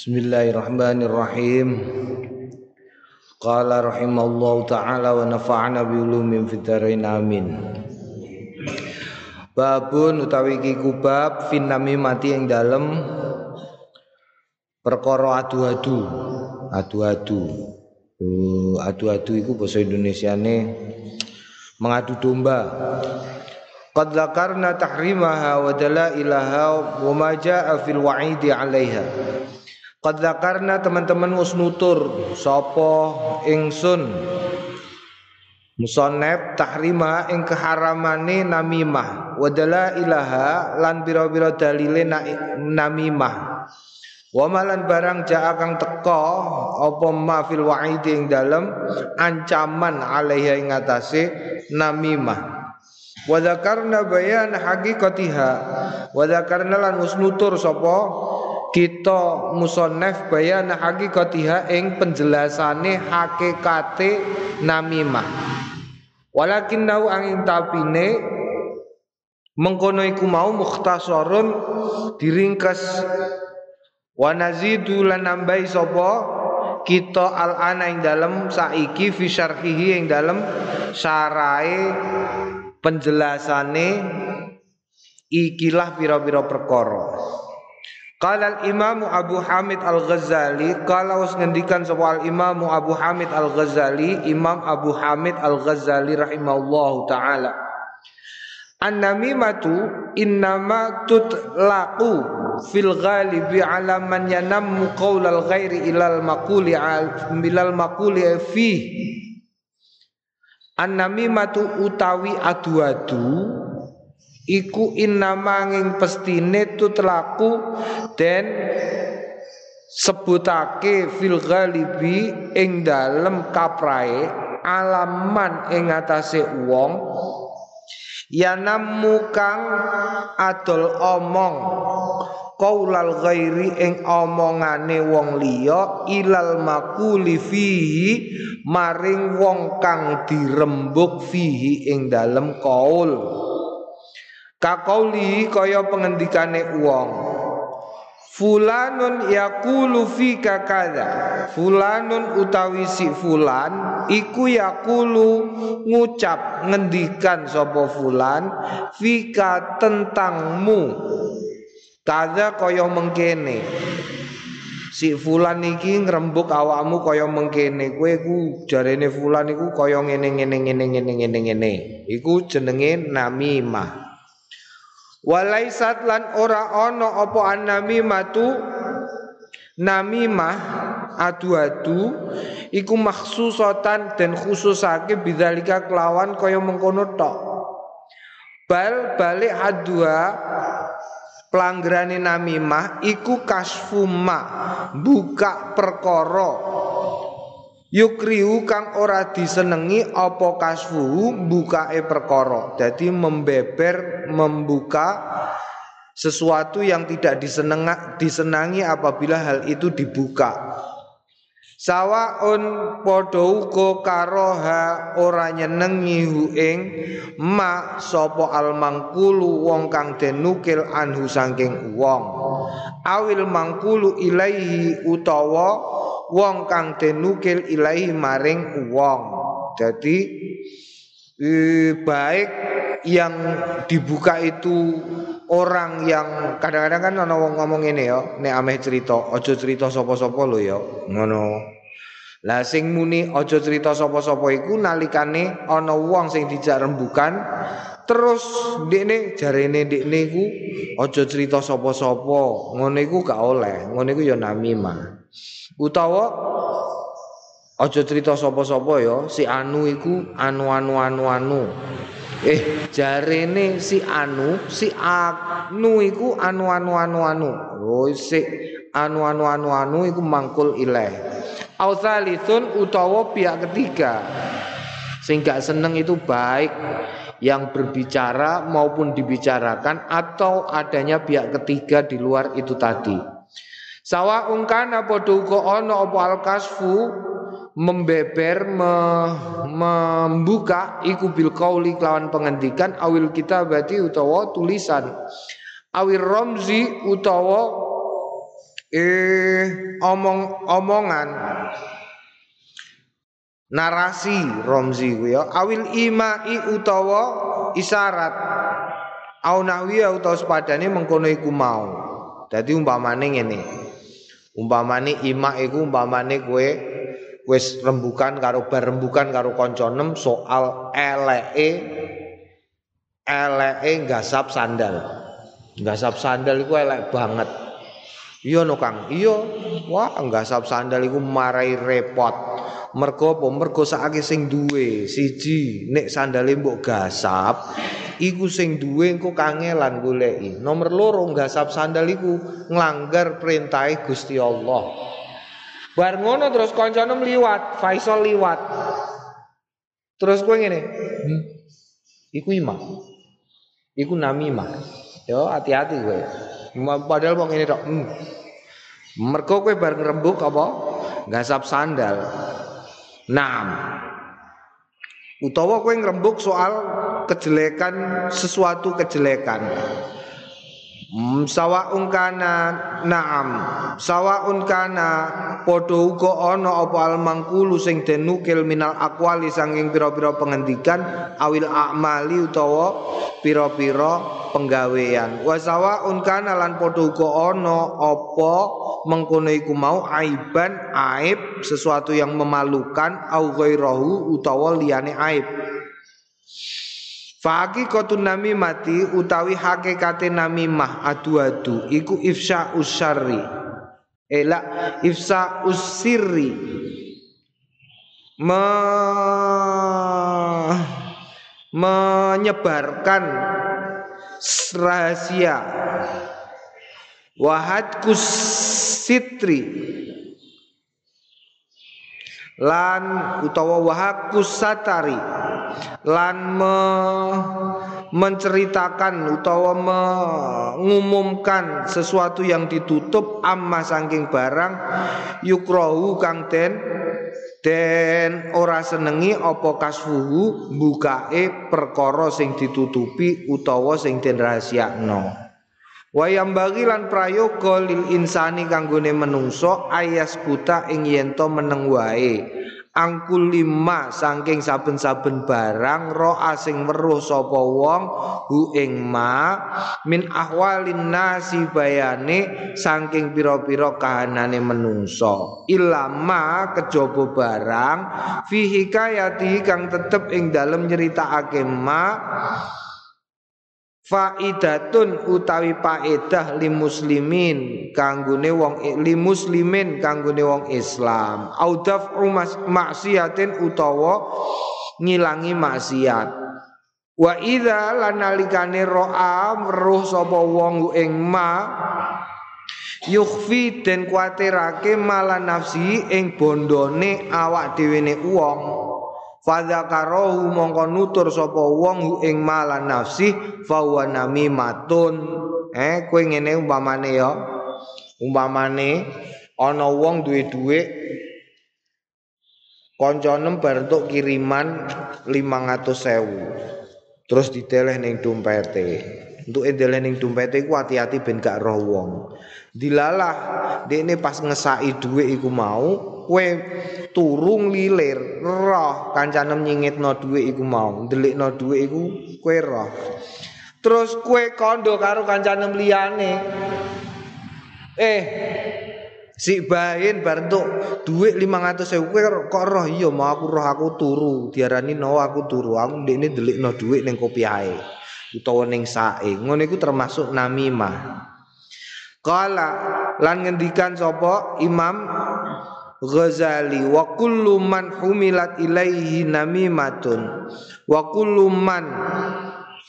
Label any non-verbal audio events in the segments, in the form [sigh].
Bismillahirrahmanirrahim. Qala rahimallahu taala wa nafa'ana bi ulumin fid dharain amin. Babun utawi iki kubab finami mati yang dalem perkara adu-adu. Adu-adu. Uh, adu-adu iku basa Indonesiane mengadu domba. Qad dzakarna tahrimaha wa dalailaha wa ma jaa fil wa'idi 'alaiha. Qad dzakarna teman-teman wis nutur sapa ingsun? Musonep tahrima ing keharamane namimah. Wa dalailaha lan bira-bira dalile namimah. Wa malan barang jaa kang teka apa ma fil wa'idi ing dalem ancaman alaiha ing atase namimah. Wa dzakarna bayan haqiqatiha wa dzakarna lan musnutur sapa kita musannaf bayan haqiqatiha ing penjelasane hakikate namimah. Walakin nau angin tapine mengkono iku mau mukhtasarun diringkas. Wa nazidu lan nambahi sapa? Kita al ana ing dalem saiki fi syarhihi ing dalem syarae penjelasane ikilah pira-pira perkara. Qala al-Imam Abu Hamid Al-Ghazali Kala us ngendikan sapa al-Imam Abu Hamid Al-Ghazali Imam Abu Hamid Al-Ghazali rahimahullahu taala. An-namimatu innama tutlaqu fil ghalibi ala man yanammu qaulal ghairi ilal maquli al milal maquli fi An-namimatu utawi adu-adu iku innamanging pestine tutlaku den sebutake fil ghalibi ing dalem kaprae alaman ing atase wong yanammu kang adol omong. Qaulal ghairi ing omongane wong liya ilal makuli fihi maring wong kang dirembuk fihi ing dalem qaul kaqauli kaya pengendikane wong Fulanun yakulu fika kada Fulanun utawi si fulan Iku yakulu ngucap ngendikan sopo fulan Fika tentangmu. Kada kaya mengkene. Si fulan iki ngrembug awakmu kaya mengkene. Kowe ku jarene fulan iku kaya ngene ngene ngene ngene ngene ngene Iku jenenge namimah Walaisat lan ora ana apa annamimatu namimah adu-adu iku maksusatan dan khususake bidzalika kelawan kaya mengkono tok. Bal balik adua pelanggarane namimah iku kasfuma buka perkara Yukriu kang ora disenengi apa kasfuhu bukae perkara. Jadi membeber membuka sesuatu yang tidak disenengi, disenangi apabila hal itu dibuka. Sawaun padha uga karoha ora nyenengi ing ma sapa al mangkulu wong kang den nukil anhu saking wong. Awil mangkulu ilaihi utawa wong kang den nukil ilahi maring wong. Jadi eh, baik yang dibuka itu orang yang kadang-kadang kan ana wong ngomong ini ya, nek ameh cerita, aja cerita sapa-sapa lho ya. Ngono. Lah sing muni aja cerita sapa-sapa iku nalikane ana wong sing dijak rembukan terus ndekne jarene ndekne iku aja cerita sapa-sapa. Ngono iku gak oleh. Ngono iku ya namimah. Utawa aja cerita sapa-sapa ya, si anu iku anu anu anu anu. Eh jarene si anu, si anu iku anu anu anu anu. Oh si anu anu anu anu iku mangkul ilaih. Au utawa pihak ketiga sing gak seneng itu baik yang berbicara maupun dibicarakan atau adanya pihak ketiga di luar itu tadi. Sawa ungkana padha uga ana apa al-kasfu membeber me, membuka iku bil qauli kelawan pengendikan awil kitabati utawa tulisan. Awil ramzi utawa eh omong omongan. Narasi romzi ya. Awil imai utawa isyarat. Au nahwi utawa sepadane mengkono iku mau. Dadi umpamane ngene umpamane ima iku umpamane kowe wis rembukan karo bar rembukan karo kanca nem soal eleke eleke gasap sandal. Gasap sandal iku elek banget iya no Kang. Iya. Wah gasap sandal iku marai repot. Mergo apa? Mergo sakake sing duwe. Siji nek sandale mbok gasap iku sing duwe engko kangelan goleki. Nomor loro gasap sandal iku nglanggar perintahe Gusti Allah. Bar ngono terus kancane liwat Faisal liwat. Terus kowe ngene hmm, iku imam iku namimah yo hati-hati kowe padahal wong ngene tok hmm. mergo kowe bar ngrembug apa gasap sandal Naam. Utawa kowe ngrembug soal kejelekan sesuatu kejelekan. Hmm, sawaun kana naam. Sawaun kana padha uga ana apa al mangkulu sing den nukil minal aqwali saking pira-pira pengendikan awil a'mali utawa pira-pira penggawean. Wa sawaun kana lan padha uga ana apa mengkono iku mau aiban aib sesuatu yang memalukan au ghairahu utawa liyane aib Fakikatun mati utawi hakikate namimah adu-adu iku ifsya usyarri. Ela ifsa usirri. Me menyebarkan rahasia wahad kusitri lan utawa wahakus satari. Lan me, menceritakan utawa mengumumkan sesuatu yang ditutup amma saking barang yukrohu kang den den ora senengi apa kasfuhu bukae perkara sing ditutupi utawa sing den rahasiakno Wayam bagi lan prayoga lil insani kanggone menungso ayas buta ing yento meneng wae. Angkul lima saking saben-saben barang ro asing weruh sapa wong hu ing ma min ahwalin nasi bayane saking pira-pira kahanane menungso ilama kejaba barang fihi kayati kang tetep ing dalem nyeritakake ma faidatun utawi paedah li muslimin kanggone wong li muslimin kanggone wong Islam. Audaf maksiatin utawa ngilangi maksiat. Wa idza lanalikane ro'a roh sapa wong ing ma yukhfi den kuatirake malah nafsi ing bondone awak dhewe ne wong Fadzakarohu mongko nutur sapa wong ing malan nafsi fa huwa namimatun. Eh kowe ngene umpamane ya. Umpamane ana wong duwe dhuwit kancane bar entuk kiriman 500.000. Terus diteleh ning dompete. Untuk endeleh ning dompete ku hati-hati ben gak roh wong. Dilalah dekne pas ngesaki dhuwit iku mau kowe turung lilir roh. Kancanem nyingitno dhuwit iku mau ndelikno dhuwit iku kowe roh. Terus kowe kondo karo kancanem liyane. Eh si bahin bar entuk dhuwit 500.000 kowe kok roh? Iya mau aku roh aku turu. Diarani no aku turu. Aku ndekne ndelikno dhuwit ning kopiahe utawa ning sae ngono iku termasuk namimah. Kala lan ngendikan sapa? Imam Ghazali wa kullu man humilat ilaihi namimatun. Wa kullu man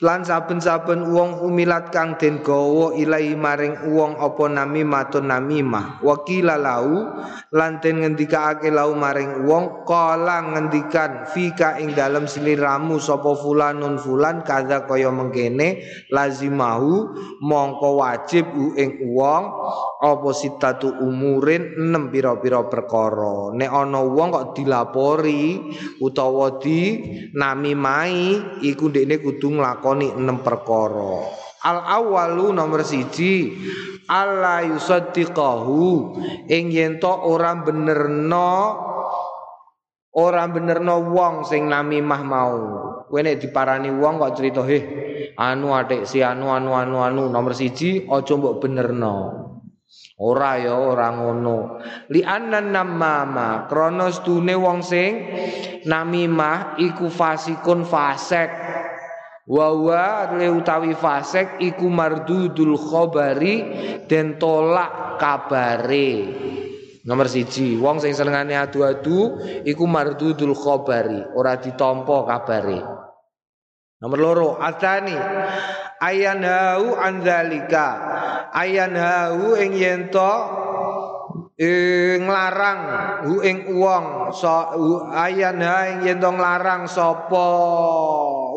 lan saben-saben wong umilat kang den gawa ilahi maring wong apa nami matun namimah. Wakila lau lan den ngendikaake lau maring wong kala ngendikan fika ing dalem siliramu sapa fulanun fulan kadha kaya mengkene lazimahu mongko wajib ing wong apa sitatu umurin enem pira-pira perkara nek ana wong kok dilapori utawa di nami mai iku ndekne kudu nglakoni enam perkara Al awalu nomor siji Allah yusaddiqahu ing yen to ora benerno ora benerno wong sing namimah mau. Kowe nek diparani wong kok cerita he anu atik si anu anu anu anu nomor siji aja mbok benerno. Ora ya ora ngono. Li annan namama krana wong sing namimah iku fasikun fasek Wawa le utawi fasek iku mardudul khobari dan tolak kabare. Nomor siji, wong sing senengane adu-adu iku mardudul khobari, ora ditompo kabare. Nomor loro, atani ayan hau anzalika. Ayan hau ing yen to nglarang hu ing wong so ayan ha ing yen to nglarang sapa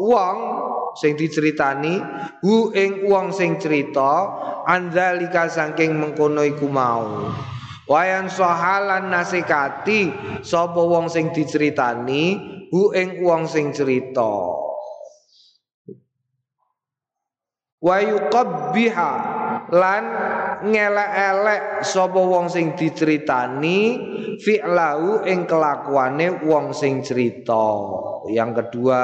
wong sing diceritani hu ing wong sing cerita andzalika saking mengkono iku mau. Wayan sohalan nasikati sapa wong sing diceritani hu ing wong sing cerita. Wa yuqabbiha lan ngelek-elek sapa wong sing diceritani fi'lahu ing kelakuane wong sing cerita. Yang kedua,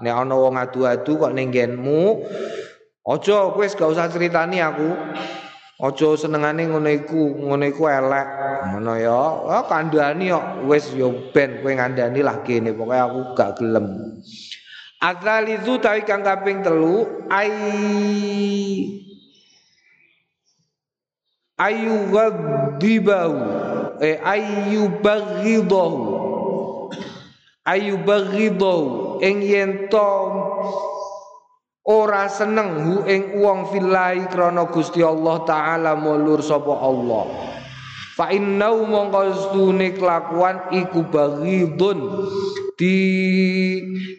nek ana wong adu-adu kok ning nggenmu, aja kowe gak usah ceritani aku. Aja senengane ngono iku, ngono iku elek. Ngono ya. Ah kandhani kok wis ya ben kowe ngandani lah kene, pokoke aku gak gelem. Atsalizu tawi kang kaping telu ai ayu ghadibahu eh ayu baghidahu ayu baghidahu ing yen to ora seneng hu ing wong fillahi krana Gusti Allah taala mulur sapa Allah Fa innau mongko stune kelakuan iku baghidun di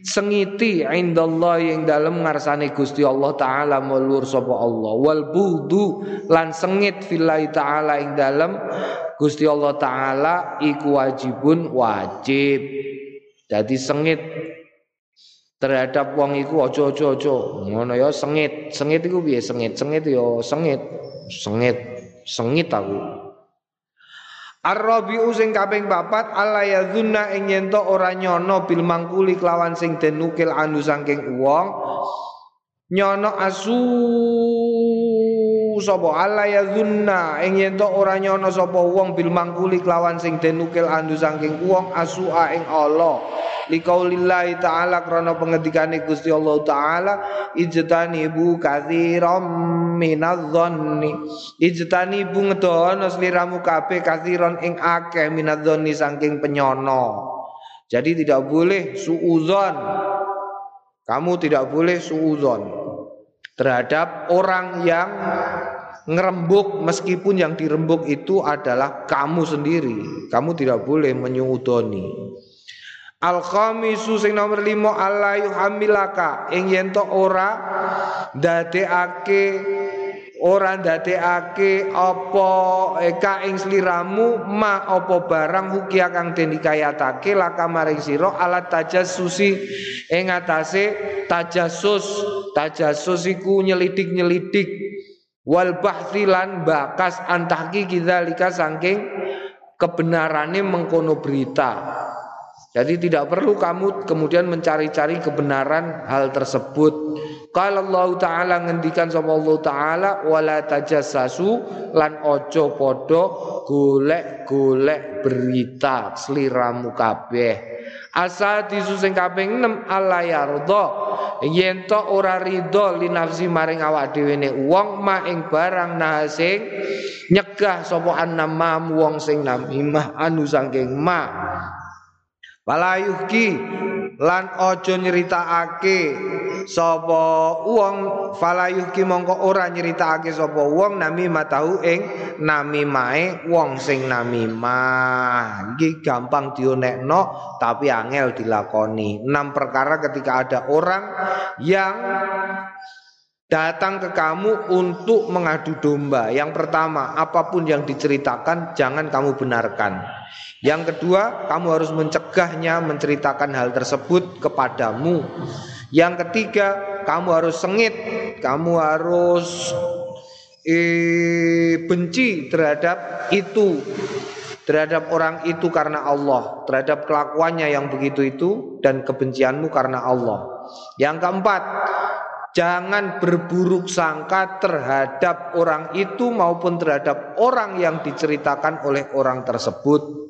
sengiti indallah yang dalam ngarsane Gusti Allah taala mulur sapa Allah. Wal budu lan sengit fillahi taala ing dalam Gusti Allah taala iku wajibun wajib. Jadi sengit terhadap wong iku aja aja aja. Ngono ya sengit. Sengit iku piye? Sengit sengit ya sengit. Sengit sengit aku Ar-rabi'u sing kaping papat alla yadzunna ing yen ora nyono bil mangkuli kelawan sing den nukil anu saking wong. Nyono asu sapa? Alla yadzunna ing yen ora nyono sapa wong bil mangkuli kelawan sing den nukil anu wong asu ing Allah. Liqaulillahi ta'ala krana pengendikane Gusti Allah taala ijtanibu katsiran minadh-dhanni ijtanibu ngedono sliramu kabeh katsiran ing akeh minadh-dhanni saking penyono. Jadi tidak boleh suudzon. Kamu tidak boleh suudzon terhadap orang yang ngerembuk meskipun yang dirembuk itu adalah kamu sendiri. Kamu tidak boleh menyudoni Al khamisu sing nomor lima Allah yuhamilaka. Ing yen to ora ndadekake ora ndadekake apa eka ing sliramu ma apa barang hukia kang den dikayatake laka maring sira alat tajassusi ing atase tajassus. Tajassus iku nyelidik-nyelidik. Wal bahsilan bakas antahki kidzalika saking kebenarane mengkono berita jadi tidak perlu kamu kemudian mencari-cari kebenaran hal tersebut. Kalau Allah Taala ngendikan sama Allah Taala wala tajassasu lan ojo podo golek-golek berita sliramu kabeh. Asa disusing kaping 6 Allah yarda yen to ora ridho li nafsi maring awak dhewe ne wong ma ing barang nah sing nyegah sapa annamam wong sing namimah anu saking ma Walayuhki lan ojo nyeritakake sapa wong. Falayuhki mongko ora nyeritakake sapa wong nami matahu ing nami mae wong sing nami mah iki gampang dionekno tapi angel dilakoni. Enam perkara ketika ada orang yang datang ke kamu untuk mengadu domba. Yang pertama, apa pun yang diceritakan jangan kamu benarkan. Yang kedua, kamu harus mencegahnya menceritakan hal tersebut kepadamu. Yang ketiga, kamu harus sengit, kamu harus eh, benci terhadap itu terhadap orang itu karena Allah, terhadap kelakuannya yang begitu itu dan kebencianmu karena Allah. Yang keempat, jangan berburuk sangka terhadap orang itu maupun terhadap orang yang diceritakan oleh orang tersebut.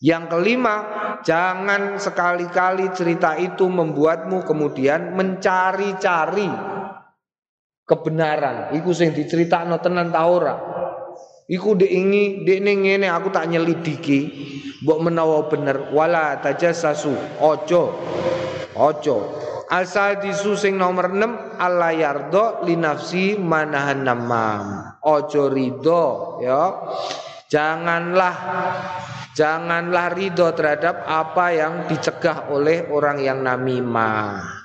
Yang kelima, jangan sekali-kali cerita itu membuatmu kemudian mencari-cari kebenaran. Iku sing diceritakno tenan ta ora? Iku dek ini, dek ngene aku tak nyelidiki, mbok menawa bener wala tajassasu. Ojo. Ojo. Asal disu sing nomor 6 Allah yardo li nafsi manahan namam. Ojo rido ya. Janganlah janganlah ridho terhadap apa yang dicegah oleh orang yang namimah.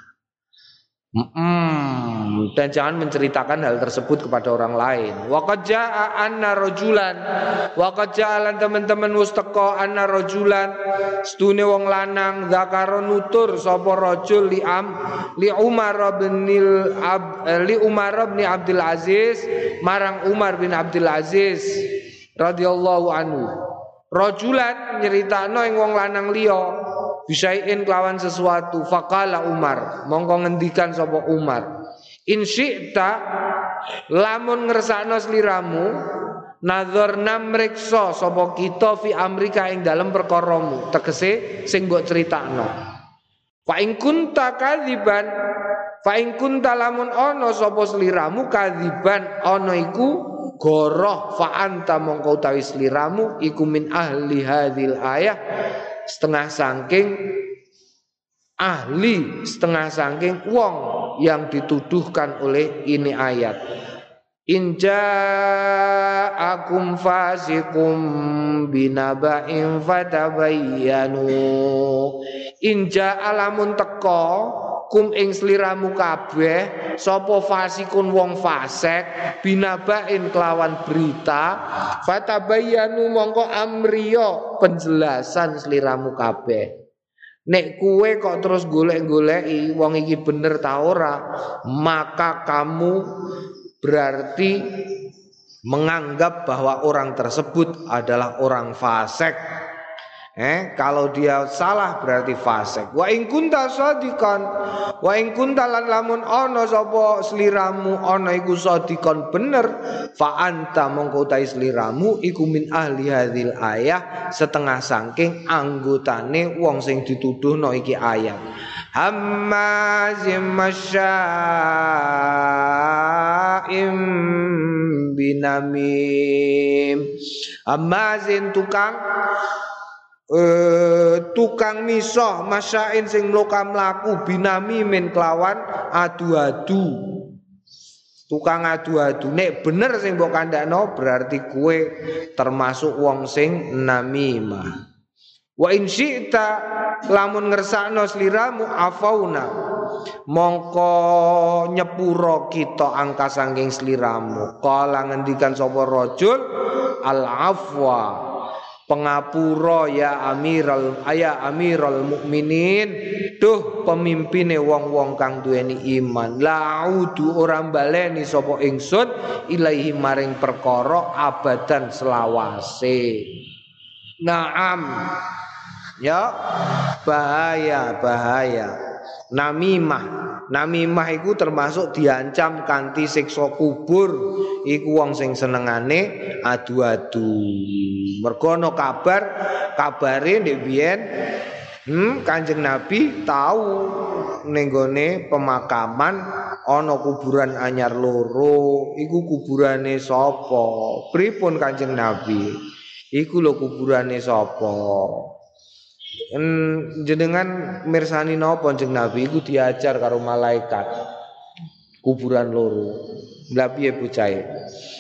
Hmm, dan jangan menceritakan hal tersebut kepada orang lain. Waqad jaa anna rajulan waqad ja'alan teman-teman teko anna rajulan stune wong lanang zakaro nutur sapa rajul li am li Umar bin Ab, eh, li Umar bin Abdul Aziz marang Umar bin Abdul Aziz radhiyallahu anhu. Rajulan nyeritakno ing wong lanang liya bisain kelawan sesuatu fakala Umar mongko ngendikan sapa Umar. In lamun ngersakno sliramu nazar namriksa sapa kita fi amrika ing dalem perkaramu. Tegese sing mbok critakno. Fa ing kunta kadziban fa ing kunta lamun ana sapa sliramu kadziban ana iku goroh. Fa anta mongko utawi sliramu iku min ahli hadil ayah setengah sangking ahli setengah sangking wong yang dituduhkan oleh ini ayat. Inja akum fasikum binaba'in fatabayyanu. Inja alamun teko kum ing sliramu kabeh sapa fasikun wong fasek binabain kelawan berita fatabayyanu mongko amriyo penjelasan sliramu kabeh. Nek kue kok terus golek-goleki wong iki bener ta ora, maka kamu berarti menganggap bahwa orang tersebut adalah orang fasik Eh, kalau dia salah berarti fasik. Wa in kunta sadikan, wa in kunta lan lamun ana sapa sliramu ana iku sadikon bener, fa anta mongko utahe sliramu iku min ahli hadil ayah setengah saking anggotane wong sing dituduhno iki ayat. Hammazim masya'im binamim. Hammazin tukang eh, tukang misoh masyain sing mloka mlaku binami min kelawan adu-adu. Tukang adu-adu. Nek bener sing mbok kandakno berarti kue termasuk wong sing namimah. Wa in syi'ta lamun ngersakno sliramu afauna. Mongko nyepuro kita angka sangking sliramu. Kala ngendikan sapa rajul al afwa pengapura ya amiral aya amiral mukminin. Duh pemimpine wong-wong kang duweni iman. Laudu ora baleni sapa ingsun ilahi maring perkara abadan selawase. Naam. Ya bahaya bahaya namimah. Namimah iku termasuk diancam kanthi siksa kubur. Iku wong sing senengane adu-adu. Mergo ana kabar kabare ndek biyen hmm, Kanjeng Nabi tahu nenggone pemakaman ana kuburan anyar loro. Iku kuburane sapa? Pripun Kanjeng Nabi? Iku lho kuburane sapa jenengan mirsani napa jeneng Nabi iku diajar karo malaikat kuburan loro. Lah piye bocahe?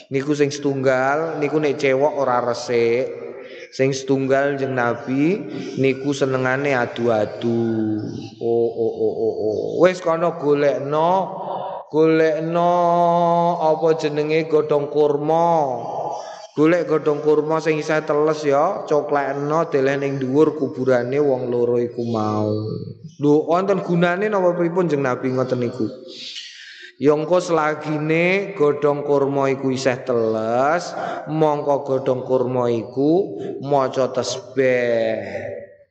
Niku sing setunggal niku nek cewek ora resik. Sing setunggal jeng Nabi niku senengane adu-adu. Oh oh oh oh oh. Wis kono golekno golekno apa jenenge godhong kurma. Golek godhong kurma sing isih teles ya, coklekno deleh ning dhuwur kuburane wong loro iku mau. Lho wonten gunane napa pripun jeng Nabi ngoten niku? Yongko selagine godhong kurma iku isih teles, mongko godhong kurma iku maca tasbih.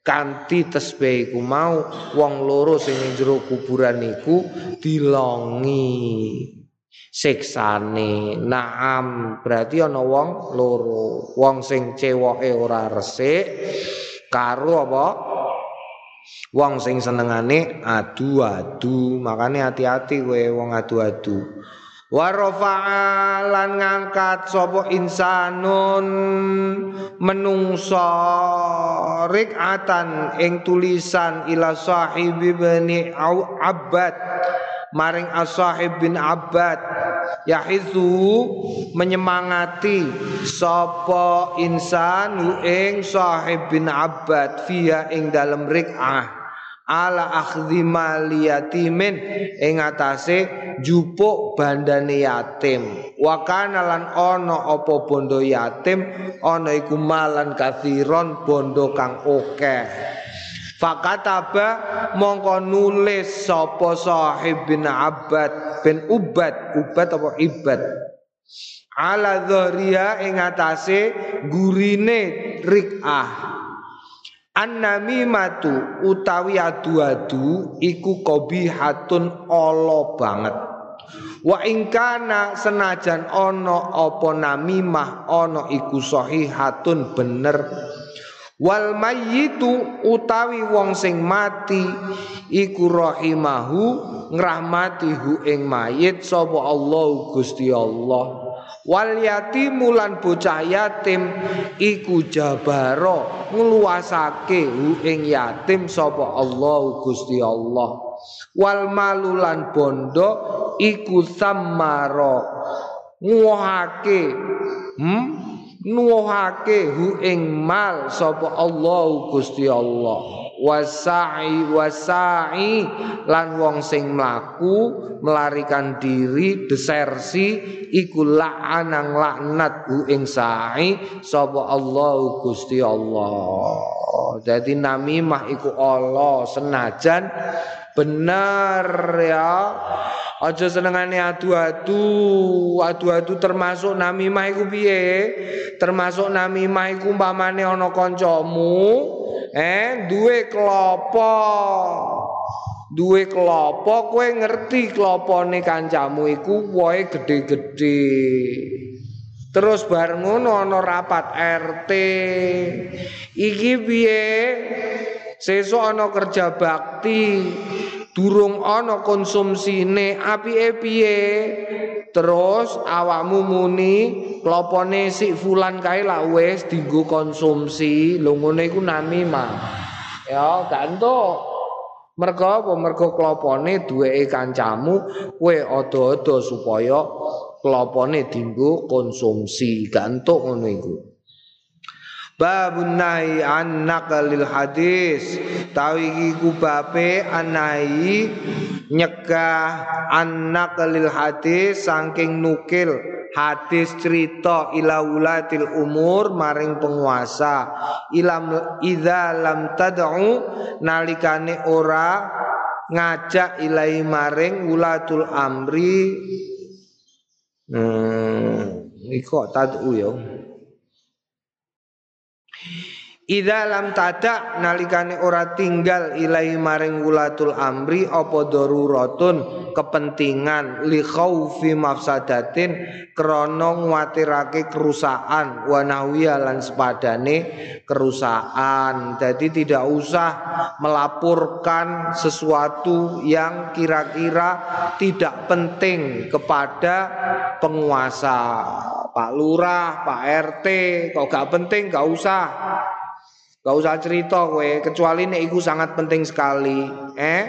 Kanthi tasbih iku mau wong loro sing ning jero kuburan iku dilongi. Siksane. Naam berarti ana wong loro wong sing cewoke ora resik karo apa? Wong sing senengane adu-adu makane hati-hati kowe wong adu-adu. Wa lan ngangkat sapa insanun menungso rikatan ing tulisan ila sahibi bani abad maring as-sahib bin Abbad yahizu menyemangati sapa insan ing sahib bin Abbad fiha ing dalem rik'ah. Ala akhdhi maliyatimin ing atase jupuk bandane yatim. Wa kana lan ana apa bondo yatim ana iku malan kathiron bondo kang akeh Fakataba mongko nulis sapa sahib bin Abbad bin Ubad, Ubad apa Ibad. Ala dhariya ing atase gurine rik'ah. An-namimatu utawi adu-adu iku qabihatun ala banget. Wa ingkana senajan ana apa namimah ana iku sahihatun bener Wal mayyitu utawi wong sing mati iku rahimahu ngrahmati hu ing mayit sapa Allah Gusti Allah. Wal yatimu lan bocah yatim iku jabaro ngluasake hu ing yatim sapa Allah Gusti Allah. Wal malulan bondo iku samaro nguhake hmm nuwahake hu ing mal sapa Allah Gusti Allah. Wasai wasai lan wong sing mlaku melarikan diri desersi iku la'anang laknat hu ing sa'i sapa Allah Gusti Allah. Jadi namimah iku Allah senajan benar ya Aja senengane adu-adu, adu-adu termasuk namimah iku piye? Termasuk namimah iku umpamane ana kancamu, eh duwe klopo. Duwe klopo kowe ngerti klopone kancamu iku wohe gede-gede. Terus bareng ngono ana rapat RT. Iki piye? Sesuk ana kerja bakti. Durung ana konsumsine. Apike piye? Terus awakmu muni klopone si fulan kae lak wis dienggo konsumsi. Lho ngene iku namimah ya gantuk mergo apa? Mergo klopone duweke kancamu kowe ado-ado supaya klopone dienggo konsumsi. Gantuk ngono iku Babun nahi an naqalil hadis. Tawi iku bape anahi nyegah an naqalil hadis saking nukil hadis cerita ila ulatil umur maring penguasa. Ilam idza lam tad'u nalikane ora ngajak ilai maring ulatul amri. Hmm iku tad'u ya Idza lam tada nalikane ora tinggal ilahi maring wulatul amri apa daruratun kepentingan li khaufi mafsadatin krana nguwatirake kerusakan wa lan sepadane kerusakan. Jadi tidak usah melaporkan sesuatu yang kira-kira tidak penting kepada penguasa. Pak Lurah, Pak RT, kok gak penting gak usah. Gak usah cerita kowe, kecuali nek iku sangat penting sekali. Eh?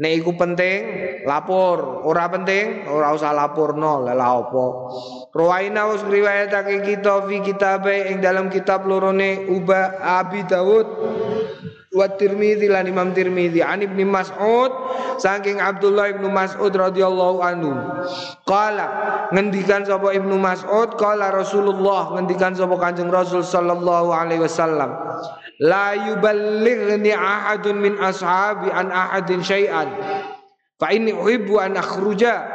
Nek iku penting, lapor. Ora penting, ora usah laporno. Lah apa? Rawaina us riwayatake kita fi kitabe ing dalam kitab lorone Uba Abi Dawud wa Tirmidzi lan Imam Tirmidzi. An Ibnu Mas'ud saking Abdullah Ibnu Mas'ud radhiyallahu anhu. Qala ngendikan sapa Ibnu Mas'ud qala Rasulullah ngendikan sapa Kanjeng Rasul sallallahu alaihi wasallam. La yuballighni ahadun min ashabi an ahadin syai'an. Fa inni uhibbu an akhruja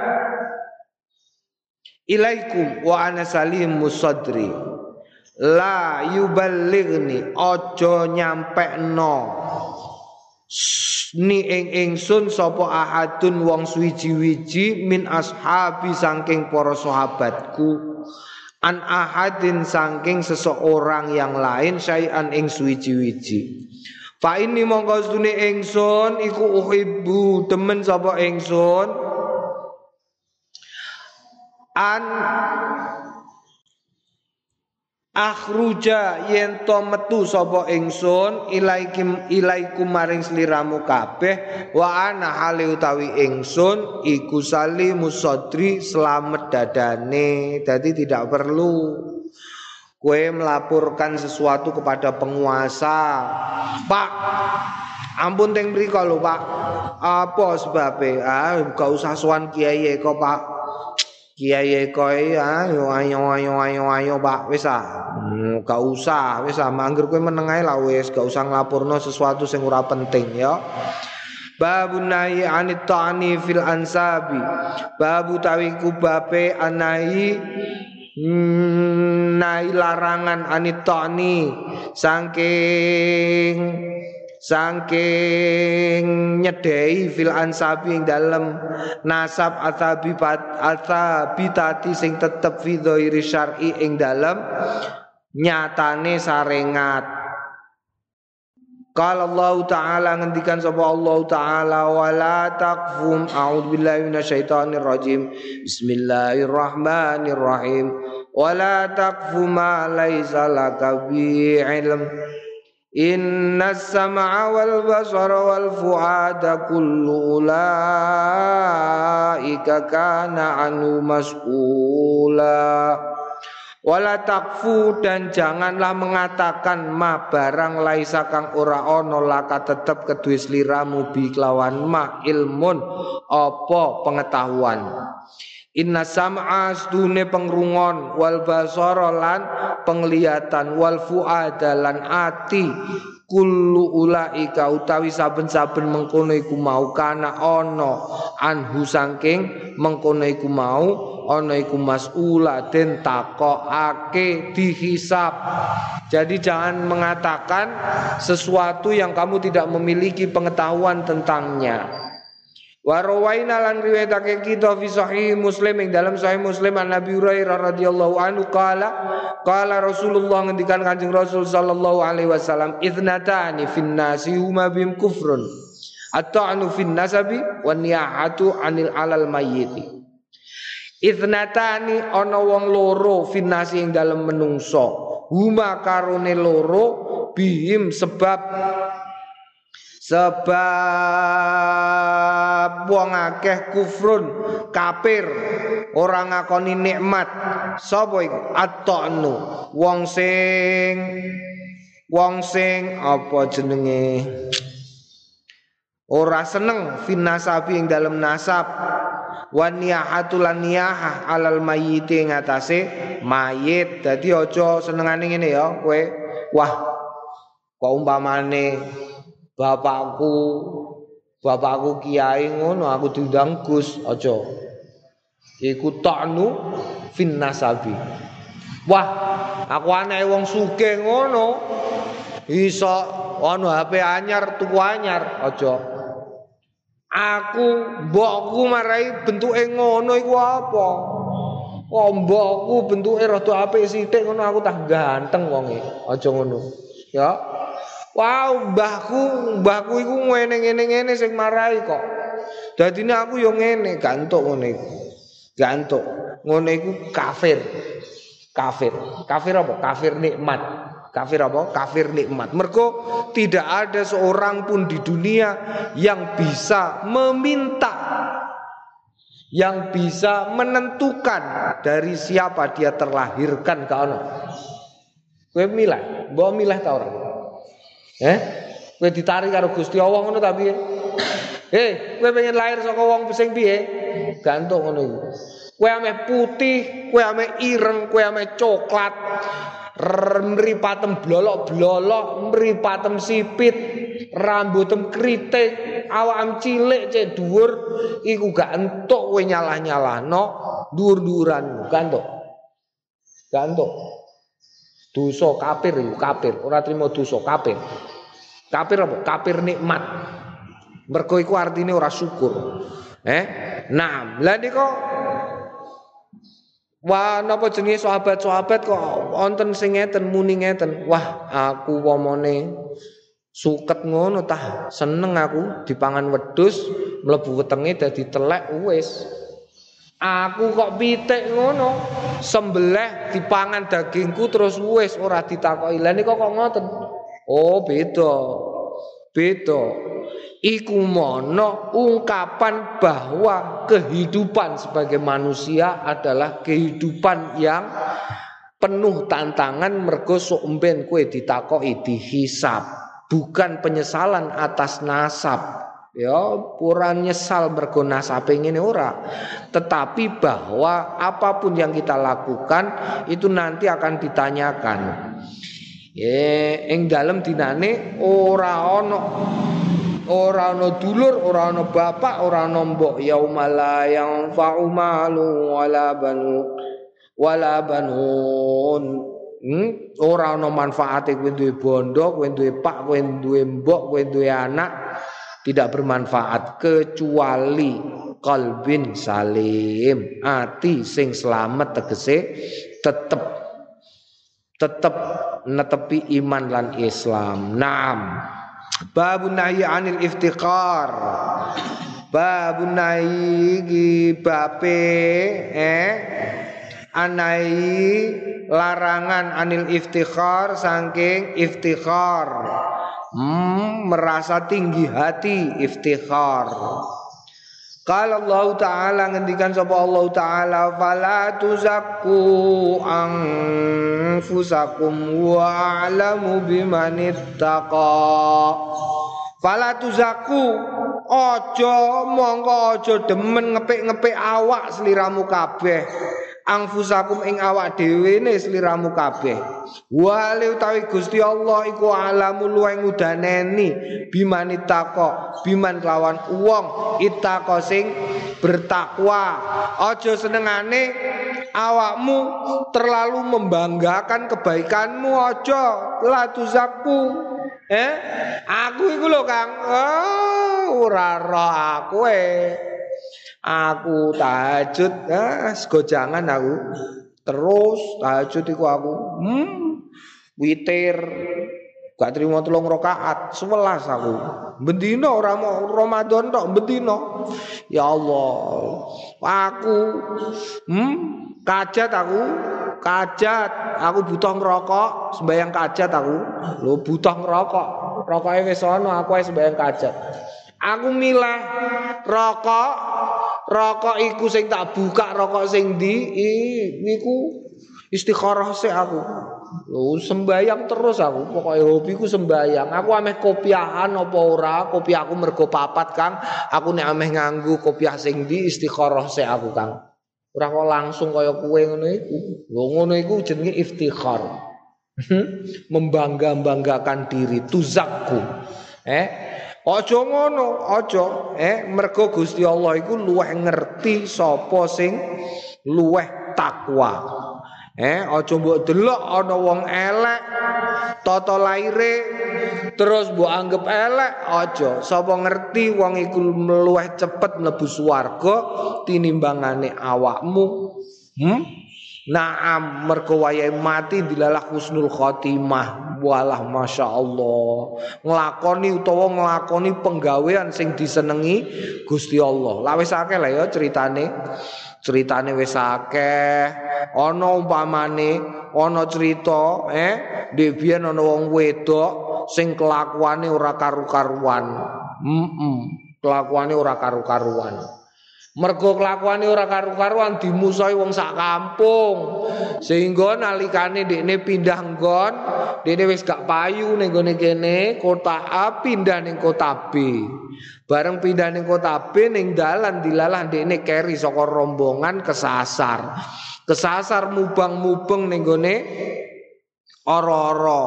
ilaikum wa ana salim musadri la yuballighni aja no ni ing ingsun sapa ahadun wong suwiji-wiji min ashabi saking para sahabatku. An ahadin saking seseorang yang lain syai'an ing suwiji-wiji. Fa ini mongko sedune ingsun iku uhibbu temen sapa ingsun. An akhruja yen to metu sapa ingsun ilaikum ilaikum maring sliramu kabeh wa ana hale utawi ingsun iku salimus sadri selamat dadane. Dadi tidak perlu kue melaporkan sesuatu kepada penguasa. Pak ampun teng mriko lho Pak. Apa sebabnya ah gak usah sowan kiai kok Pak kiai koi ah yo ayo ayo ayo ayo pak. Wis ah hmm, gak usah wis ah mangger kowe meneng ae lah wis. Gak usah nglapurno sesuatu sing ora penting ya Babu nahi anit ta'ani fil ansabi. Babu tawiku bape anahi hmm, Nahi larangan anit ta'ani Sangking saking nyedei fil ansabi ing dalem nasab athabi athabi tati sing tetep fi dhairi syar'i ing dalem nyatane sarengat. Qala Allah Ta'ala ngendikan sapa Allah Ta'ala wala taqfum a'udzu billahi minasyaitonir rajim Bismillahirrahmanirrahim. Wala taqfu ma laisa ilm Inna sam'a wal basara wal fu'ada kullu ulaika kana anu mas'ula. Wala takfu dan janganlah mengatakan ma barang laisa kang ora ono laka tetep kedue sliramu bi kelawan ma ilmun. Apa pengetahuan Inna sam'a stune pengrungon wal basara lan penglihatan wal fuada lan ati kullu ulaika utawi saben-saben mengkono iku mau kana ana anhu saking mengkono iku mau ana iku mas'ula den takokake dihisab jadi jangan mengatakan sesuatu yang kamu tidak memiliki pengetahuan tentangnya Wa rawaina lan riwayatake kita fi sahih Muslim ing dalam sahih Muslim an Nabi Hurairah radhiyallahu anhu qala qala Rasulullah ngendikan Kanjeng Rasul sallallahu alaihi wasallam idnatani fin nasi huma bim kufrun at-ta'nu fin nasabi wan niyahatu anil alal mayyiti. Idnatani ana wong loro finasi ing dalam menungso huma karone loro bihim sebab sebab wong akeh kufrun kafir. Ora ngakoni nikmat. Sapa iku? Atonu wong sing wong sing apa jenenge? Ora seneng finasabi ing dalam nasab. Niyahatul niyahah alal mayyit ing atase mayit. Dadi aja senengane ngene ya kowe. Wah kok umpamane bapakku bapakku kiai ngono aku diundang Gus aja. Iku ta'nu fin nasabi. Wah aku anake wong sugih ngono. Iso ono HP anyar tuku anyar aja. Aku mbokku marai bentuke ngono iku apa? Oh mbokku bentuke rada apik sithik ngono aku tak ganteng wonge aja ngono. Ya Wow, mbahku, mbahku iku ngene ngene ngene sing marai kok. Dadine aku yo ngene, gantuk ngene iku. Gantuk. Ngene iku kafir. Kafir. Kafir apa? Kafir nikmat. Kafir apa? Kafir nikmat. Mergo tidak ada seorang pun di dunia yang bisa meminta yang bisa menentukan dari siapa dia terlahirkan ke ono. Kowe milah, mbok milah ta ora? Eh? Kowe ditarik karo Gusti Allah ngono ta piye? Eh, kowe pengen lahir saka wong sing piye? Gantung ngono iku. Kowe putih, kowe ame ireng, kowe ame coklat. Mripatem blolok-blolok, mripatem sipit, rambutem kritik, awakam cilik cek dhuwur iku gak entuk kowe nyalah-nyalahno dhuwur-dhuwuran, gantuk. Gantuk. Dosa kafir iku, kafir, ora trimo dosa kafir. Kafir apa? Kafir nikmat. Mergo iku artine ora syukur. Eh? Nah, lha kok Wah, napa jenenge sahabat-sahabat kok wonten sing ngeten muni ngeten. Wah, aku womone suket ngono tah seneng aku dipangan wedhus mlebu wetenge dadi telek wis. Aku kok pitik ngono, sembelih dipangan dagingku terus wis ora ditakoki. Lah niku kok ngoten. Oh, beda. Beda. Iku mono ungkapan bahwa kehidupan sebagai manusia adalah kehidupan yang penuh tantangan mergo sok umben kue ditakoki dihisap, bukan penyesalan atas nasab. Ya, pura nyesal mergo nasabe ngene ora. Tetapi bahwa apa pun yang kita lakukan itu nanti akan ditanyakan. Ya, ing dalem dinane ora ana ora ana dulur, ora ana bapak, ora ana mbok yaumala yang fa'umalu wala banu wala banun. Hmm? Ora ana manfaate kowe duwe bondo, kowe duwe pak, kowe duwe mbok, duwe anak tidak bermanfaat kecuali kalbin salim, ati sing selamat tegese tetep tetep netepi iman lan Islam. Naam. Babun nahi anil iftiqar. Babun nahi bape eh anai larangan anil iftikhar saking iftikhar. Hmm, merasa tinggi hati iftikhar. Kalau Allah Ta'ala ngendikan sapa Allah Ta'ala Fala tuzakku anfusakum wa a'lamu bimanittaqa Fala tuzakku Ojo mongko ojo demen ngepik-ngepik awak seliramu kabeh angfusakum ing awak dhewe ne sliramu kabeh. Wali utawi Gusti Allah iku alamu luwih ngudaneni. Bimani tako biman kelawan wong. Itako sing bertakwa. Aja senengane awakmu terlalu membanggakan kebaikanmu aja la tuzaku eh? Aku iku lho Kang. Oh, ora aku eh Aku tahajud, ah, jangan aku. Terus tahajud iku aku. Hmm, witir. Gak terima tolong rokaat, sebelas aku. Bendino orang mau Ramadan tok bendino. Ya Allah, aku hmm, kajat aku, kajat. Aku butuh ngerokok, sembayang kajat aku. Lo butuh ngerokok. Rokoknya wis aku sembayang kajat. Aku milah rokok, rokok iku sing tak buka rokok sing di niku istikharah sih aku. Lho sembayang terus aku, pokoknya hobiku sembayang. Aku ameh kopiahan apa ora, kopi aku mergo papat Kang. Aku nek ameh nganggu kopiah sing di istikharah sih aku Kang. Ora kok langsung kaya kue ngono iku. Lho ngono iku jenenge iftikhar. Membangga-banggakan diri, tuzakku. Eh, Aja ngono, aja. Eh, mergo Gusti Allah iku luweh ngerti sapa sing luweh takwa. Eh, aja mbok delok ana wong elek tata laire terus mbok anggap elek aja. Sapa ngerti wong iku luweh cepet mlebu swarga tinimbangane awakmu. Hmm? Naam mergo mati dilalah husnul khotimah. Walah Masya Allah. Ngelakoni utawa ngelakoni penggawean sing disenengi Gusti Allah. Lah wis akeh lah ya ceritane. Ceritane wis akeh. Ana umpamane Ana cerita eh Debian ana wong wedok Sing kelakuane ora karu-karuan. Mm -mm, Kelakuane ora karu-karuan Mergo kelakuane ora karu-karuan dimusuhi wong sak kampung. Sehingga nalikane dekne pindah nggon, dekne wis gak payu ning gone kene, kota A pindah ning kota B. Bareng pindah ning kota B ning dalan dilalah dekne keri saka rombongan kesasar. Kesasar mubang-mubeng ning gone ora-ora.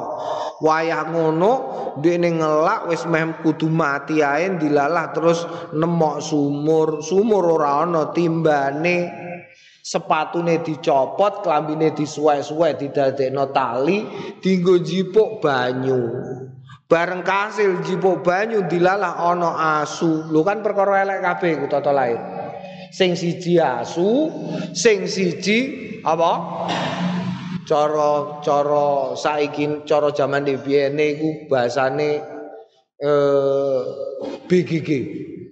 Wayah ngono dene ngelak wis meh kudu mati ae dilalah terus nemok sumur. Sumur ora ana timbane sepatune dicopot, klambine disuwe-suwe didadekno tali, dinggo jipuk banyu. Bareng kasil jipuk banyu dilalah ana asu. Lho kan perkara elek kabeh ku tata lair. Sing siji asu, sing siji apa? Cara cara saiki cara jaman dibiyene iku bahasane eh BGG.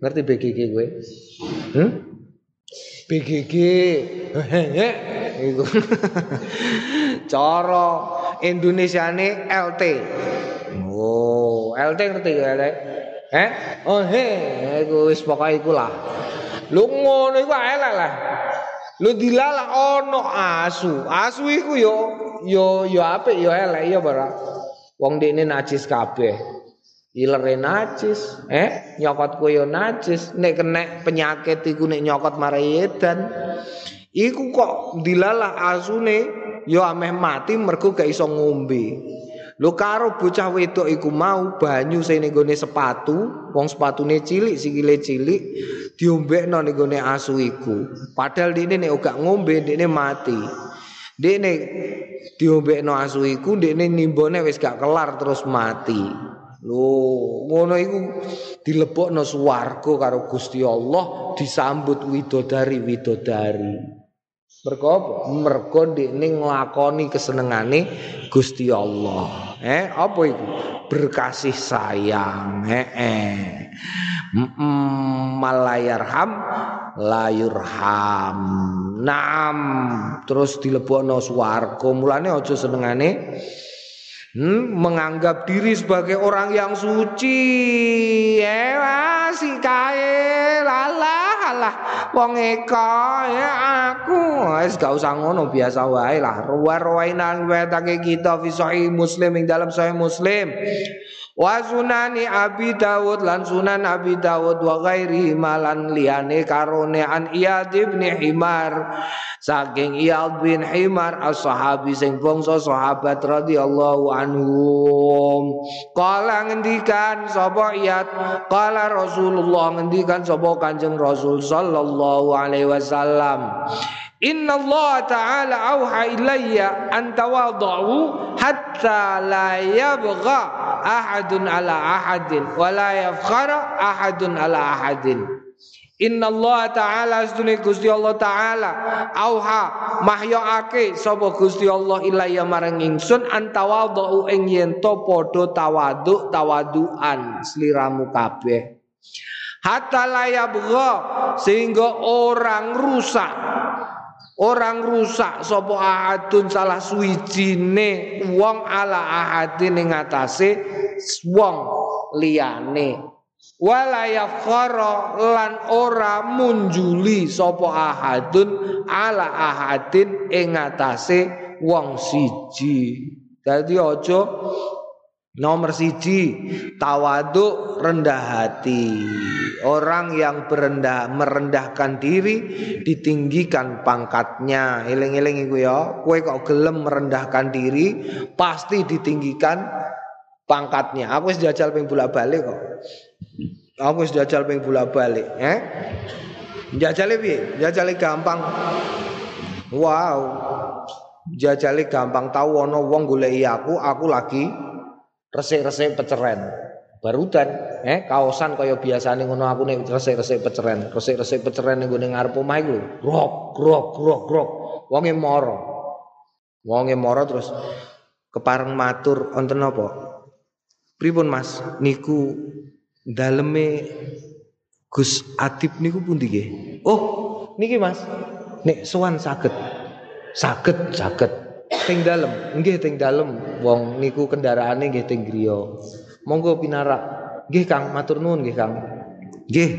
Ngerti BGG kowe? Hmm? BGG. [laughs] Iku. [laughs] cara Indonesiane LT. Oh, LT ngerti ya, LT? Eh? Oh, he, iku wis pokoke iku lah. Lu ngono iku elek lah. Lu dilalah ono asu. Asu iku yo yo yo apik yo elek yo bara. Wong dekne najis kabeh. Ilere najis, eh nyokot kowe yo najis, nek kena penyakit iku nek nyokot marai edan. Iku kok dilalah asune yo ameh mati mergo gak iso ngombe. Lho karo bocah wedok iku mau banyu sing ning sepatu, wong sepatune cilik sikile cilik diombekno ning gone asu iku. Padahal dene nek gak ngombe dene mati. Dene diombekno asu iku dene nimbone wis gak kelar terus mati. Lho, ngono iku dilebokno swarga karo Gusti Allah disambut widodari-widodari. Mergo apa? Mergo ndekne nglakoni kesenengane Gusti Allah. Eh, apa itu? Berkasih sayang. Eh, eh. Malayarham layurham. Naam. Terus dilebokno swarga. Mulane aja senengane hmm, menganggap diri sebagai orang yang suci. Eh, si kae lalah alah wong eka ya aku. Wis gak usah ngono biasa wae lah. Ruwa-ruwainan wetake kita fi sahih muslim ing dalam sahih muslim wa sunani abi daud lan sunan abi daud wa ghairi malan liyane karone an iyad bin himar. Saking iyad bin himar as-sahabi sing bangsa sahabat radhiyallahu anhum. Kala ngendikan sapa iyad? Kala rasulullah ngendikan sapa kanjeng rasul sallallahu alaihi wasallam. Inna Allah Ta'ala auha ilayya an tawadhu hatta la yabgha ahadun ala ahadin wa la yafkhara ahadun ala ahadin. Inna Allah Ta'ala sedune Gusti Allah Ta'ala auha mahyaake sapa Gusti Allah ilayya marang ingsun an tawadhu ing yen to padha tawadhu tawaduan sliramu kabeh. Hatta layabgha sehingga orang rusak Orang rusak sapa ahadun salah suwijine wong ala ahadin ing atase wong liyane. Wala yafkhara lan ora munjuli sapa ahadun ala ahadin ing atase wong siji. Dadi aja Nomor siji tawaduk rendah hati. Orang yang berendah merendahkan diri Ditinggikan pangkatnya. Eling-eling itu ya Kue kok gelem merendahkan diri Pasti ditinggikan pangkatnya. Aku sudah jajal ping bolak balik kok. Aku sudah jajal ping bolak balik eh? Jajal piye? Jajal gampang. Wow. Jajal gampang. Tahu ono wong golek aku aku lagi resik-resik peceren. Barudan, eh kaosan kaya biasane ngono aku nek resik-resik peceren, resik-resik peceren ning gone ngarep omah iku Grok, grok, grok, grok. Wonge mara. Wonge mara terus kepareng matur wonten napa? Pripun Mas? Niku daleme Gus Atip niku pundi nggih? Oh, niki Mas. Nek sowan saged. Saged, saged. Teng dalem, nggih teng dalem. Wong niku kendaraane nggih teng griya. Monggo pinarak. Nggih Kang, matur nuwun nggih Kang. Nggih.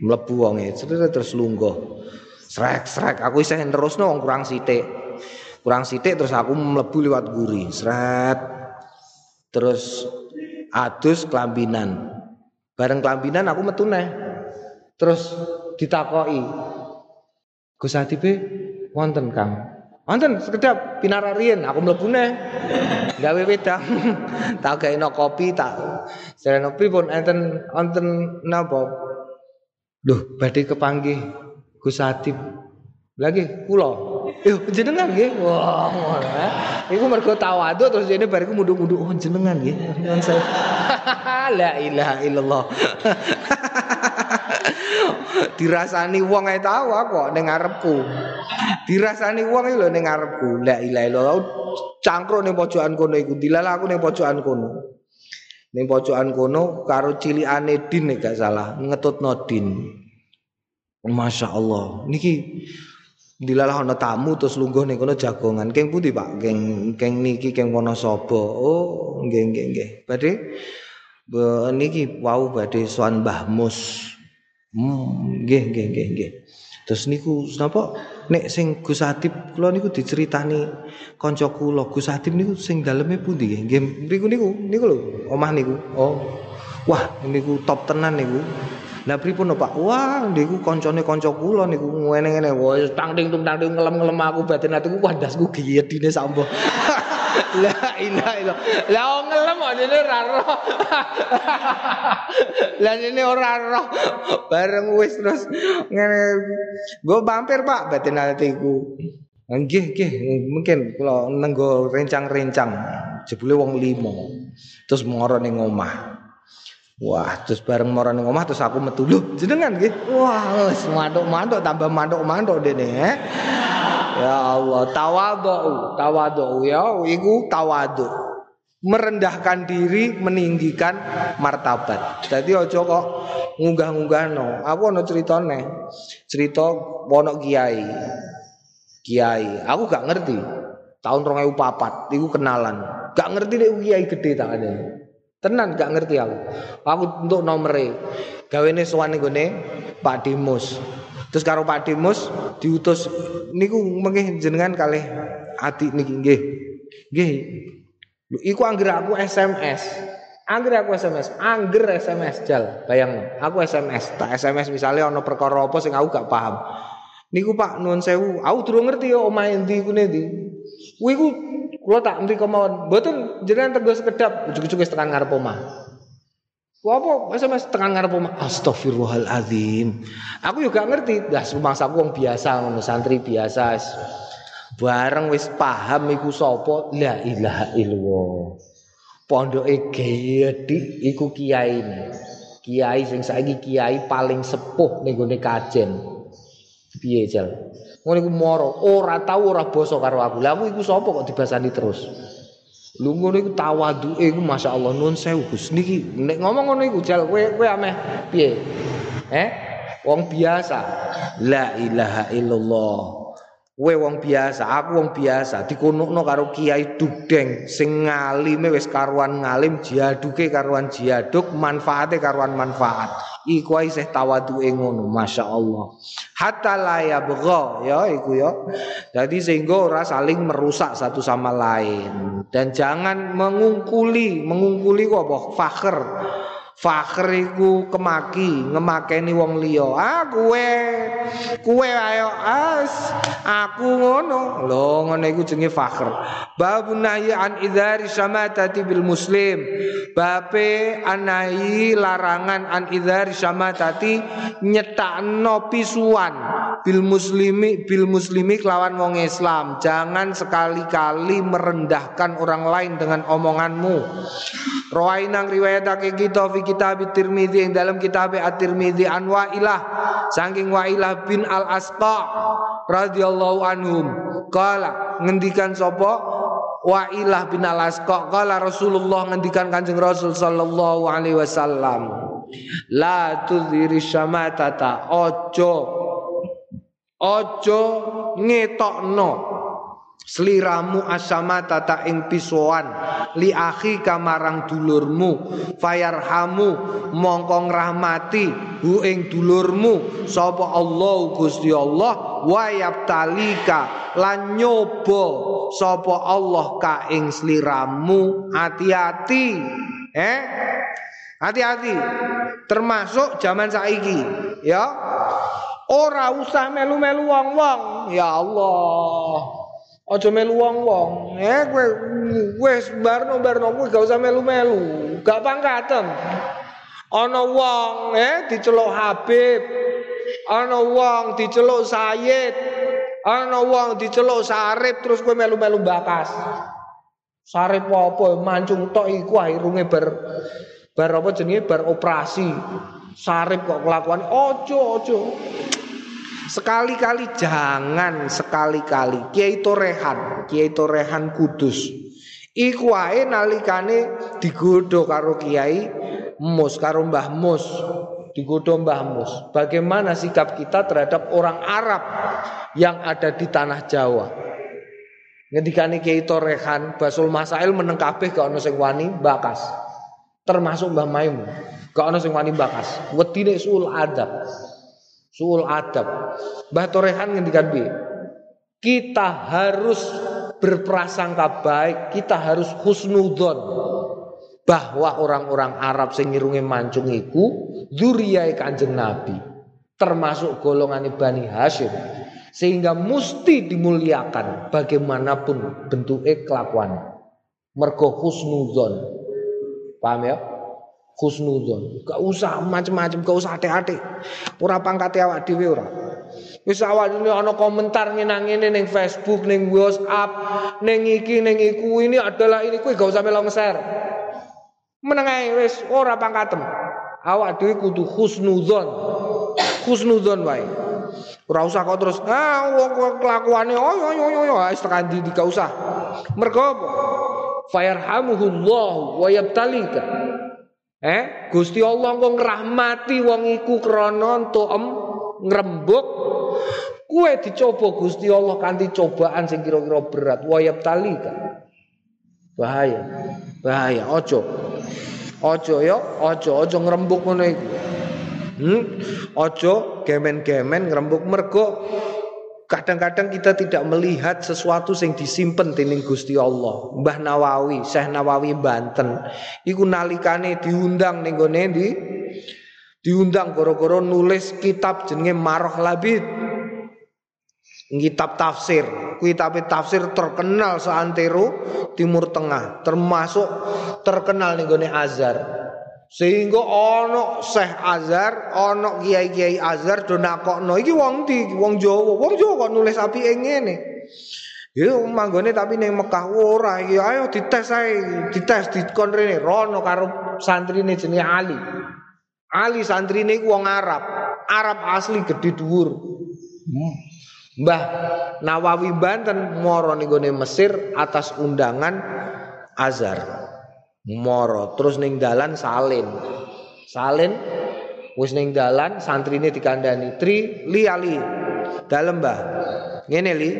mlebu wonge terus lungguh. Srek srek. Aku isih terusno wong kurang sithik. Kurang sithik terus aku mlebu liwat guri. Sret. Terus adus kelambinan bareng kelambinan aku metu terus ditakoki. Gus Adibe wonten Kang Wonten sekedap pinararien aku mlebu neh. Gawe wedang. [laughs] tak gaeno kopi tak sereno pun enten wonten napa? Duh, badhe kepanggih Gus. Lagi kula. Yo jenengan nggih. Wah, ngono. Eh. Iku mergo tawadhu terus jene bariku munduk-munduk oh jenengan nggih. Nyuwun saya. [laughs] La ilaha illallah. [laughs] dirasani wong ae tau kok ning ngarepku. Dirasani wong lho ning ngarepku. La ilaha illallah. Cangkruk ning pojokan kono iku. Dilalah aku ning pojokan kono. Ning pojokan kono karo cilikane Din gak salah, ngetutno Din. Masya Allah. Niki dilalah ana tamu terus lungguh ning kono jagongan. Keng pundi Pak? Keng keng niki keng Wonosobo. Oh, nggih nggih nggih. Badhe niki wau badhe sowan Mbah Mus. Hmm, nggih nggih nggih nggih. Terus niku napa nek sing Gus Adib kula niku diceritani kanca kula Gus Adib niku sing daleme pundi nggih? Nggih niku niku niku lho omah niku. Oh. Wah, niku top tenan niku. Lah pripun Pak? Wah, niku kancane kanca kula niku ngene-ngene. Wah, tang ting tung tang ngelem-ngelem aku batin atiku wandasku giyedine sambo. [laughs] [laughs] La ilaha illallah. Lah ngelem kok dene ora roh. [laughs] Lah dene ora roh. Bareng wis terus ngene. Go mampir Pak batin atiku. Nggih, nggih, mungkin kula nenggo rencang-rencang jebule wong limo. Terus moro ning omah. Wah, terus bareng moro ning omah terus aku metu. Lho, jenengan nggih. Wah, wis manduk-manduk tambah manduk-manduk dene, eh. Ya Allah, tawadhu, tawadhu ya, iku tawadhu. Merendahkan diri, meninggikan martabat. Jadi ojo kok ngunggah-ngunggah no. Aku ono ceritane. Cerita ono kiai. Kiai, aku gak ngerti. Tahun 2004 iku kenalan. Gak ngerti nek kiai gede tak ada. Tenan gak ngerti aku. Aku untuk nomere. Gawene sowan nggone Pak Dimus. Terus karo Pak Dimus diutus niku mengih jenengan kalih adik niki nggih. Nggih. Iku anggere aku SMS. Anggere aku SMS, angger SMS jal, bayang aku SMS, tak SMS misalnya ono perkara apa sing aku gak paham. Niku Pak nuwun sewu, aku durung ngerti yo omahe ndi ku ndi. Kuwi ku kula tak mriko mawon. Mboten jenengan tego sekedap ujug-ujug wis tekan ngarep omah. Apa SMS tekan ngarep Astagfirullahalazim. Aku juga ngerti, dah rumangsa aku wong biasa ngono, santri biasa. Bareng wis paham iku sapa? La ilaha illallah. Pondoke gedhi iku kiai. Kiai sing saiki kiai paling sepuh ning gone kajen. Piye jal? Ngono iku moro, ora tau ora basa karo aku. Lah aku iku sapa kok dibasani terus? Lu ngono iku tawaduke iku masyaallah nun sewu Gus. Niki nek ngomong ngono iku jal kowe kowe ameh piye? Eh? Wong biasa. La ilaha illallah. Kowe wong biasa, aku wong biasa dikunukno karo kiai dugdeng sing ngalime wis karuan ngalim, jiaduke karuan jiaduk, manfaate karuan manfaat. Iku ae isih tawaduke ngono, masyaallah. Hatta la yabgha ya iku ya. Jadi sehingga ora saling merusak satu sama lain dan jangan mengungkuli, mengungkuli kok apa? Fakhr. Fakhr iku kemaki, ngemakeni wong liya. Ah kowe kowe ayo as aku ngono. Lho ngono iku jenenge fakhr. Babun nahyi an idzari syamatati bil muslim. Bape anahi larangan an idzari syamatati nyetakno pisuan bil muslimi bil muslimi kelawan wong Islam. Jangan sekali-kali merendahkan orang lain dengan omonganmu. Rawainang riwayatake kita kitab Tirmizi yang dalam kitab At-Tirmizi an Wa'ilah saking Wa'ilah bin Al-Asqa radhiyallahu anhum. Kala ngendikan sapa? Wa'ilah bin Al-Asqa. Kala Rasulullah ngendikan Kanjeng Rasul sallallahu alaihi wasallam la tudhiri syamatata ojo ojo ngetokno sliramu asama tata ing pisuan li akhi kamarang dulurmu. Fayarhamu mongko ngrahmati hu ing dulurmu. Sapa Allah Gusti Allah wayab talika lan nyoba sapa Allah ka ing sliramu hati-hati eh? Hati-hati. Termasuk zaman saiki ya. Ora usah melu-melu wong-wong. Ya Allah Aja melu wong-wong. Eh kowe wis barno-barno kowe gak usah melu-melu. Gak pangkaten. Ana wong eh diceluk Habib. Ana wong diceluk Sayyid. Ana wong diceluk Sarip terus kowe melu-melu bakas. Sarip apa mancung tok iku irunge bar bar apa jenenge bar operasi. Sarip kok kelakuan ojo ojo. Sekali-kali jangan sekali-kali Kiai Torehan, Kiai Torehan Kudus. Iku wae nalikane digodho karo Kiai Mus karo Mbah Mus. Digodho Mbah Mus. Bagaimana sikap kita terhadap orang Arab yang ada di tanah Jawa? Ngendikane Kiai Torehan, Basul Masail meneng kabeh gak ono sing wani bakas. Termasuk Mbah Maimun. Gak ono sing wani bakas. Wedine sul adab. Suul adab. Mbah Torehan ngendikan bi. Kita harus berprasangka baik, kita harus husnudon bahwa orang-orang Arab sing ngirunge mancung iku dzurriyae Kanjeng Nabi, termasuk golongan Bani Hashim. Sehingga mesti dimuliakan bagaimanapun bentuknya kelakuan. Mergo husnudon. Paham ya? Khusnudon. Gak usah macam-macam, gak usah hati-hati. Ora pangkate awak dhewe ora. Wis awak ini ana komentar ngenang ngene ning Facebook, ning WhatsApp, ning iki ning iku ini adalah ini kowe gak usah melo share. Meneng wis ora pangkatem. Awak dhewe kudu khusnudon. Khusnudon wae. Ora usah kok terus ah wong kelakuane oh yo yo yo yo wis tekan ndi gak usah. Mergo apa? Fayarhamuhullah wa yabtalika. Eh, Gusti Allah kok ngrahmati wong iku krana entukem ngrembug. Kue dicoba Gusti Allah kanthi cobaan sing kira-kira berat. Wayab tali kan. Bahaya. Bahaya, ojo. Ojo ya, ojo, ojo ngrembug ngono iku. Hmm? Ojo gemen-gemen ngrembug mergo Kadang-kadang kita tidak melihat sesuatu yang disimpan dening Gusti Allah. Mbah Nawawi, Syekh Nawawi Banten, iku nalikane diundang ning gone di diundang goro-goro nulis kitab jenenge Maroh Labid. Kitab tafsir, kitab tafsir terkenal seantero Timur Tengah, termasuk terkenal ning gone Azhar. Sehingga ana Syekh Azhar, ana kiai-kiai Azhar do nakokno iki wong ndi? Wong Jawa. Wong Jawa kok nulis apike ngene. Ya manggone tapi ning Mekah ora iki ayo dites ae, dites dikon rene rono karo santrine jenenge Ali. Ali santrine iku wong Arab. Arab asli gede dhuwur. Hmm. Mbah Nawawi Banten moro ning Mesir atas undangan Azhar moro. Terus ning dalan salin. Salin wis ning dalan santrine dikandani tri li ali. Dalem mbah. Ngene li.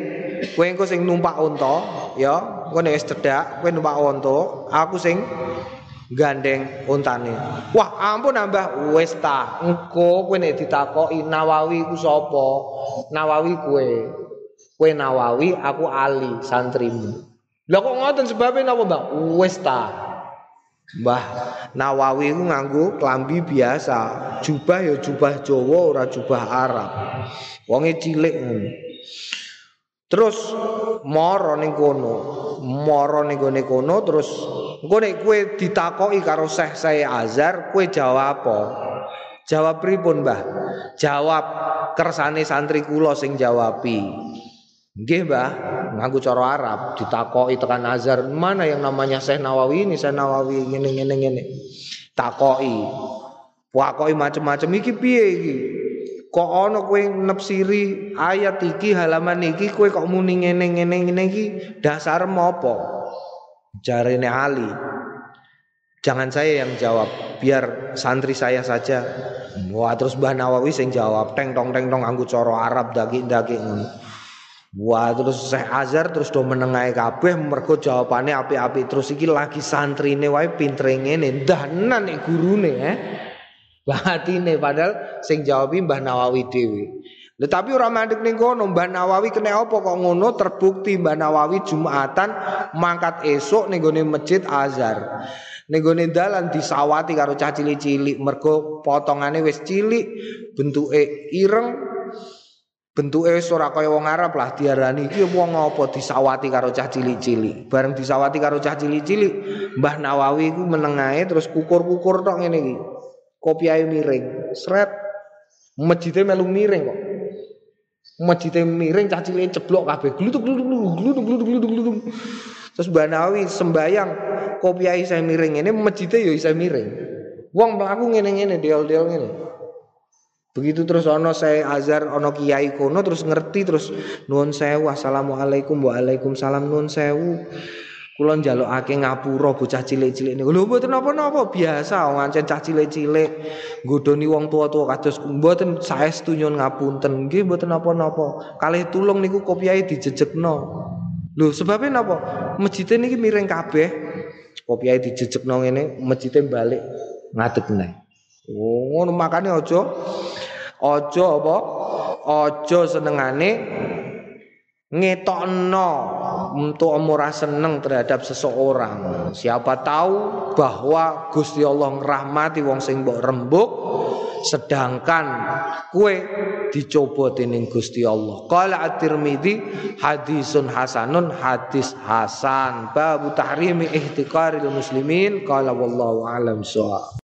Kowe engko sing numpak unta ya. Kowe wis cedhak kowe numpak unta aku sing gandeng untane. Wah ampun nambah wis ta engko kowe nek ditakoki nawawi ku sapa? Nawawi kowe. Kowe nawawi aku ali santrimu. Lha kok ngoten sebabnya napa mbah? Wis ta Mbah Nawawi ku nganggo klambi biasa, jubah ya jubah Jawa ora jubah Arab. Wonge cilik ngono. Terus mara ning kono, mara ning gone kono terus engko nek kowe ditakoki karo Syekh saya Azhar, kowe jawab apa? Jawab pripun, Mbah? Jawab kersane santri kula sing jawabi. Nggih, Mbah, nganggo cara Arab, ditakoki tekan Azhar, mana yang namanya Syekh Nawawi ini, Syekh Nawawi ngene ngene ngene. Takoki. Wakoki macam-macam iki piye iki? Kok ana kowe nepsiri ayat iki halaman iki kowe kok muni ngene ngene ngene iki dasar apa? Jarene Ali. Jangan saya yang jawab, biar santri saya saja. Wah terus Mbah Nawawi sing jawab, teng tong teng tong anggo cara Arab daging daging Wah terus Syekh Azhar terus do menengahi kabeh mergo jawabane api-api terus iki lagi santrine wae pintere ngene ndahanan nek gurune eh. Batine padahal sing jawabi Mbah Nawawi dhewe. Tetapi ora mandek ning kono Mbah Nawawi kena apa kok ngono terbukti Mbah Nawawi Jumatan mangkat esuk ning gone Masjid Azhar. Ning gone dalan disawati karo cah cilik-cilik mergo potongane wis cilik, bentuke ireng, bentuke ora kaya wong Arab lah diarani iki wong apa disawati karo cah cilik-cilik. Bareng disawati karo cah cilik-cilik, Mbah Nawawi iku menengae terus kukur-kukur tok ngene iki. Kopiahe miring, sret. Masjidnya melu miring kok. Masjidnya miring cah cilik ceblok kabeh. Glutuk glutuk glutuk glutuk glutuk glutuk. Terus Mbah Nawawi sembayang kopiahe saya miring ini masjidnya ya isa miring. Wong mlaku ngene-ngene del-del ngene. Begitu terus ono saya azar ono kiai kono terus ngerti terus nuwun sewu assalamualaikum waalaikumsalam nuwun sewu. Kula njalukake ngapura bocah cilik-cilik niku. Lho mboten napa-napa biasa wong ancen cah cilik-cilik nggodoni wong tua-tua kados mboten saestu nyuwun ngapunten. Nggih mboten napa-napa. Kalih tulung niku kopiahe dijejekno. Lho sebabnya napa? Masjid niki miring kabeh. Kopiahe dijejekno ngene, masjid balik ngadeg meneh. Oh, makane aja aja apa? Aja senengane ngetokno untuk ora seneng terhadap seseorang. Siapa tahu bahwa Gusti Allah ngrahmati wong sing mbok rembuk sedangkan kue dicoba dening Gusti Allah. Qala At-Tirmidzi hadisun hasanun hadis hasan babu tahrimi ihtiqaril muslimin qala wallahu alam